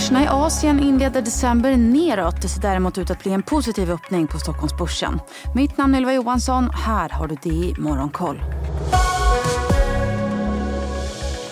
Börserna i Asien inleder december neråt. Det ser däremot ut att bli en positiv öppning på Stockholmsbörsen. Mitt namn är Ylva Johansson. Här har du DI Morgonkoll.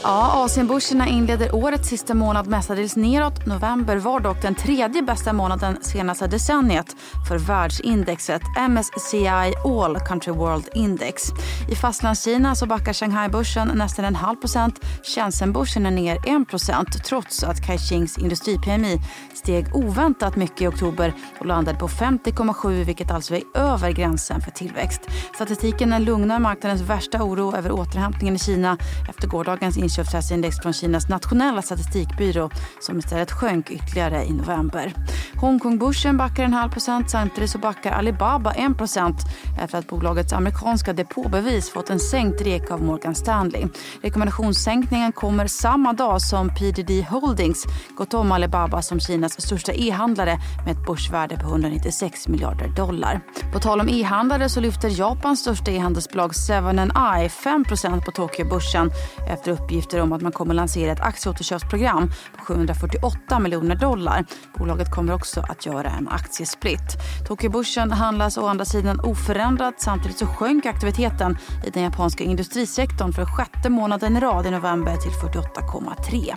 Ja, Asienbörserna inleder årets sista månad mestadels neråt. November var dock den tredje bästa månaden senaste decenniet för världsindexet MSCI All Country World Index. I Fastlandskina så backar Shanghai-börsen nästan en halv procent. Shenzhen-börsen är ner 1 procent trots att Kaixings industri-PMI steg oväntat mycket i oktober och landade på 50,7 vilket alltså är över gränsen för tillväxt. Statistiken lugnar marknadens värsta oro över återhämtningen i Kina efter gårdagens inköpschefsindex från Kinas nationella statistikbyrå som istället sjönk ytterligare i november. Hongkongbörsen backar en halv procent samtidigt så backar Alibaba 1 procent efter att bolagets amerikanska depåbevis fått en sänkt rek av Morgan Stanley. Rekommendationssänkningen kommer samma dag som PDD Holdings gått om Alibaba som Kinas största e-handlare med ett börsvärde på 196 miljarder dollar. På tal om e-handlare så lyfter Japans största e-handelsbolag 7&I 5% på Tokyobörsen efter uppgifter uppgifter om att man kommer lansera ett aktieåterköpsprogram på 748 miljoner dollar. Bolaget kommer också att göra en aktiesplit. Tokyobörsen handlas å andra sidan oförändrat. Samtidigt så sjönk aktiviteten i den japanska industrisektorn för sjätte månaden i rad i november till 48,3.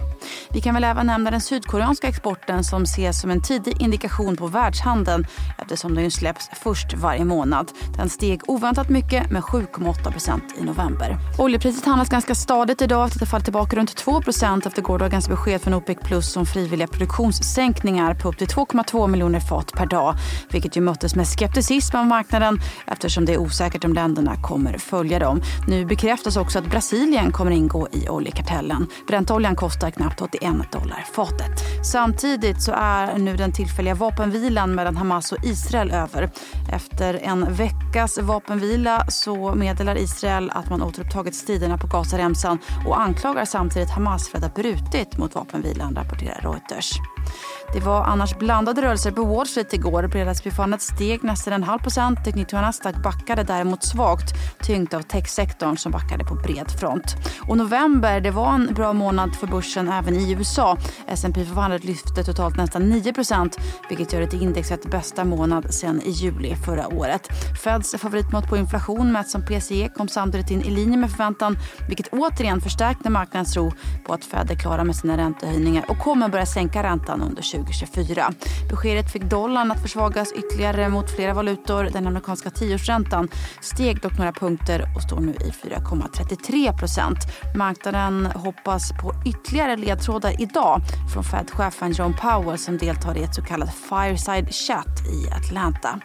Vi kan väl även nämna den sydkoreanska exporten som ses som en tidig indikation på världshandeln eftersom den släpps först varje månad. Den steg oväntat mycket med 7,8% i november. Oljepriset handlas ganska stadigt idag efter fallit tillbaka runt 2% efter gårdagens besked från OPEC plus om frivilliga produktionssänkningar på upp till 2,2 miljoner fat per dag. Vilket ju möttes med skepticism av marknaden eftersom det är osäkert om länderna kommer följa dem. Nu bekräftas också att Brasilien kommer ingå i oljekartellen. Brentoljan kostar knappt 81 dollar fatet. Samtidigt så är nu den tillfälliga vapenvilan mellan Hamas och Israel över. Efter en veckas vapenvila så meddelar Israel att man återupptagit striderna på Gazaremsan och anklagar samtidigt Hamas för att ha brutit mot vapenvilan, rapporterar Reuters. Det var annars blandade rörelser på Wall Street igår. Bredasbyggandet steg nästan en halv procent. Teknik Nasdaq backade däremot svagt, tyngt av techsektorn som backade på bred front. Och november det var en bra månad för börsen även i USA. S&P förvandlat lyfte totalt nästan 9% vilket gör det till indexet bästa månad sedan i juli förra året. Feds favoritmått på inflation mätt som PCE kom samtidigt in i linje med förväntan vilket återigen förstärkte marknadens tro på att Fed är klara med sina räntehöjningar och kommer börja sänka räntan under 2024. Beskedet fick dollarn att försvagas ytterligare mot flera valutor. Den amerikanska tioårsräntan steg dock några punkter och står nu i 4,33. Marknaden hoppas på ytterligare ledtrådar idag från Fed-chefen John Powell som deltar i ett så kallat fireside chat i Atlanta.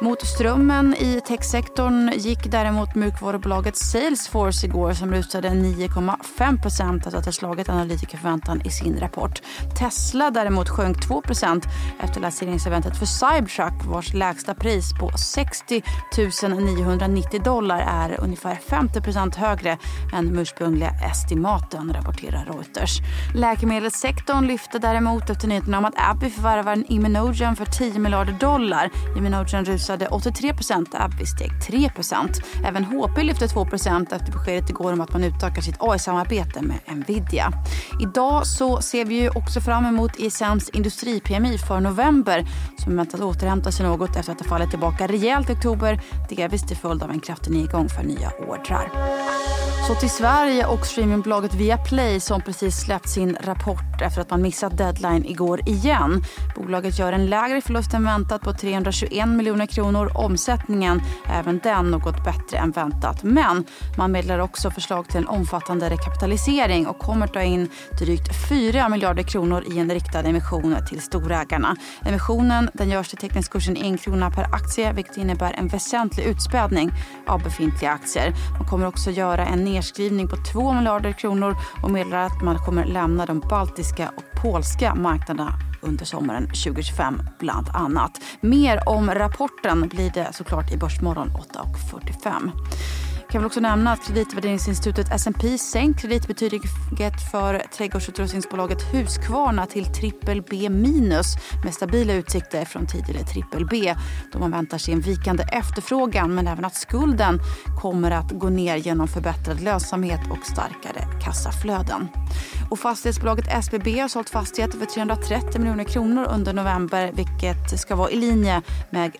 Mot strömmen i techsektorn gick däremot mjukvarubolaget Salesforce igår som rusade 9,5 procent efter att ha slagit analytikerförväntan i sin rapport. Tesla däremot sjönk 2 procent efter lanseringseventet för Cybertruck vars lägsta pris på 60 990 dollar är ungefär 50 procent högre än de ursprungliga estimaten, rapporterar Reuters. Läkemedelssektorn lyfte däremot efter nyheten om att Abbey förvärvar Immunogen för 10 miljarder dollar. Immunogen rusade rusade 83 Abbi steg 3% Även HP lyfte 2% efter beskedet igår om att man utökar sitt AI-samarbete med Nvidia. Idag så ser vi ju också fram emot ISMs industri-PMI för november som väntas återhämta sig något efter att ha fallit tillbaka rejält i oktober, delvis till följd av en kraftig nedgång för nya ordrar. Så till Sverige och streamingbolaget Viaplay som precis släppt sin rapport efter att man missat deadline igår igen. Bolaget gör en lägre förlust än väntat på 321 miljoner kronor. Omsättningen även den något bättre än väntat. Men man meddelar också förslag till en omfattande rekapitalisering och kommer ta in drygt 4 miljarder kronor i en riktad emission till storägarna. Emissionen den görs till teckningskursen 1 krona per aktie vilket innebär en väsentlig utspädning av befintliga aktier. Man kommer också göra en nedskrivning på 2 miljarder kronor och meddelar att man kommer lämna de baltiska och polska marknaderna under sommaren 2025 bland annat. Mer om rapporten blir det såklart i Börsmorgon 8.45. Kan väl också nämna att kreditvärderingsinstitutet S&P sänkt kreditbetyget för trädgårdsutrustningsbolaget Husqvarna till trippel B minus med stabila utsikter från tidigare trippel B då man väntar sig en vikande efterfrågan men även att skulden kommer att gå ner genom förbättrad lönsamhet och starkare kassaflöden. Och fastighetsbolaget SBB har sålt fastigheter för 330 miljoner kronor under november vilket ska vara i linje med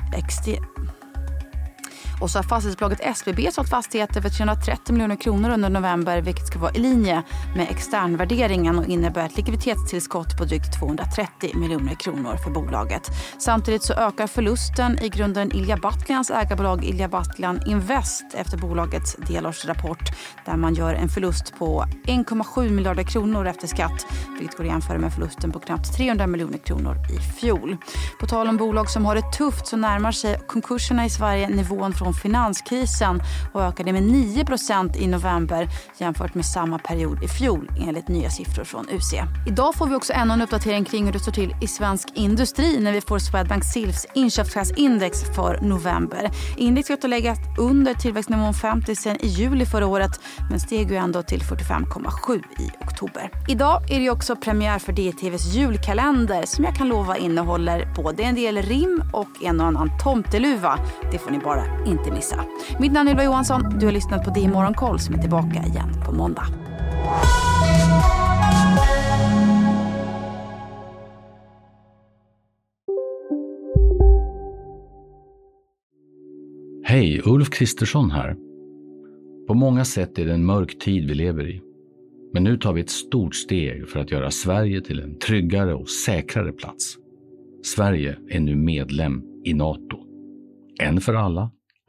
och så har fastighetsbolaget SBB sålt fastigheter för 330 miljoner kronor under november vilket ska vara i linje med externvärderingen och innebär ett likviditetstillskott på drygt 230 miljoner kronor för bolaget. Samtidigt så ökar förlusten i grunden Ilja Batlans ägarbolag Ilja Batljan Invest efter bolagets delårsrapport där man gör en förlust på 1,7 miljarder kronor efter skatt vilket går att jämföra med förlusten på knappt 300 miljoner kronor i fjol. På tal om bolag som har det tufft så närmar sig konkurserna i Sverige nivån från finanskrisen och ökade med 9% i november jämfört med samma period i fjol enligt nya siffror från UC. Idag får vi också ännu en uppdatering kring hur det står till i svensk industri när vi får Swedbank Silfs inköpschefsindex för november. Indexet har legat under tillväxtnivån 50 sen i juli förra året men steg ju ändå till 45,7 i oktober. Idag är det också premiär för DTVs julkalender som jag kan lova innehåller både en del rim och en och annan tomteluva. Det får ni bara inte missa. Mitt namn är Ylva Johansson. Du har lyssnat på Det Morgonkoll som är tillbaka igen på måndag. Hej, Ulf Kristersson här. På många sätt är det en mörk tid vi lever i. Men nu tar vi ett stort steg för att göra Sverige till en tryggare och säkrare plats. Sverige är nu medlem i Nato. En för alla,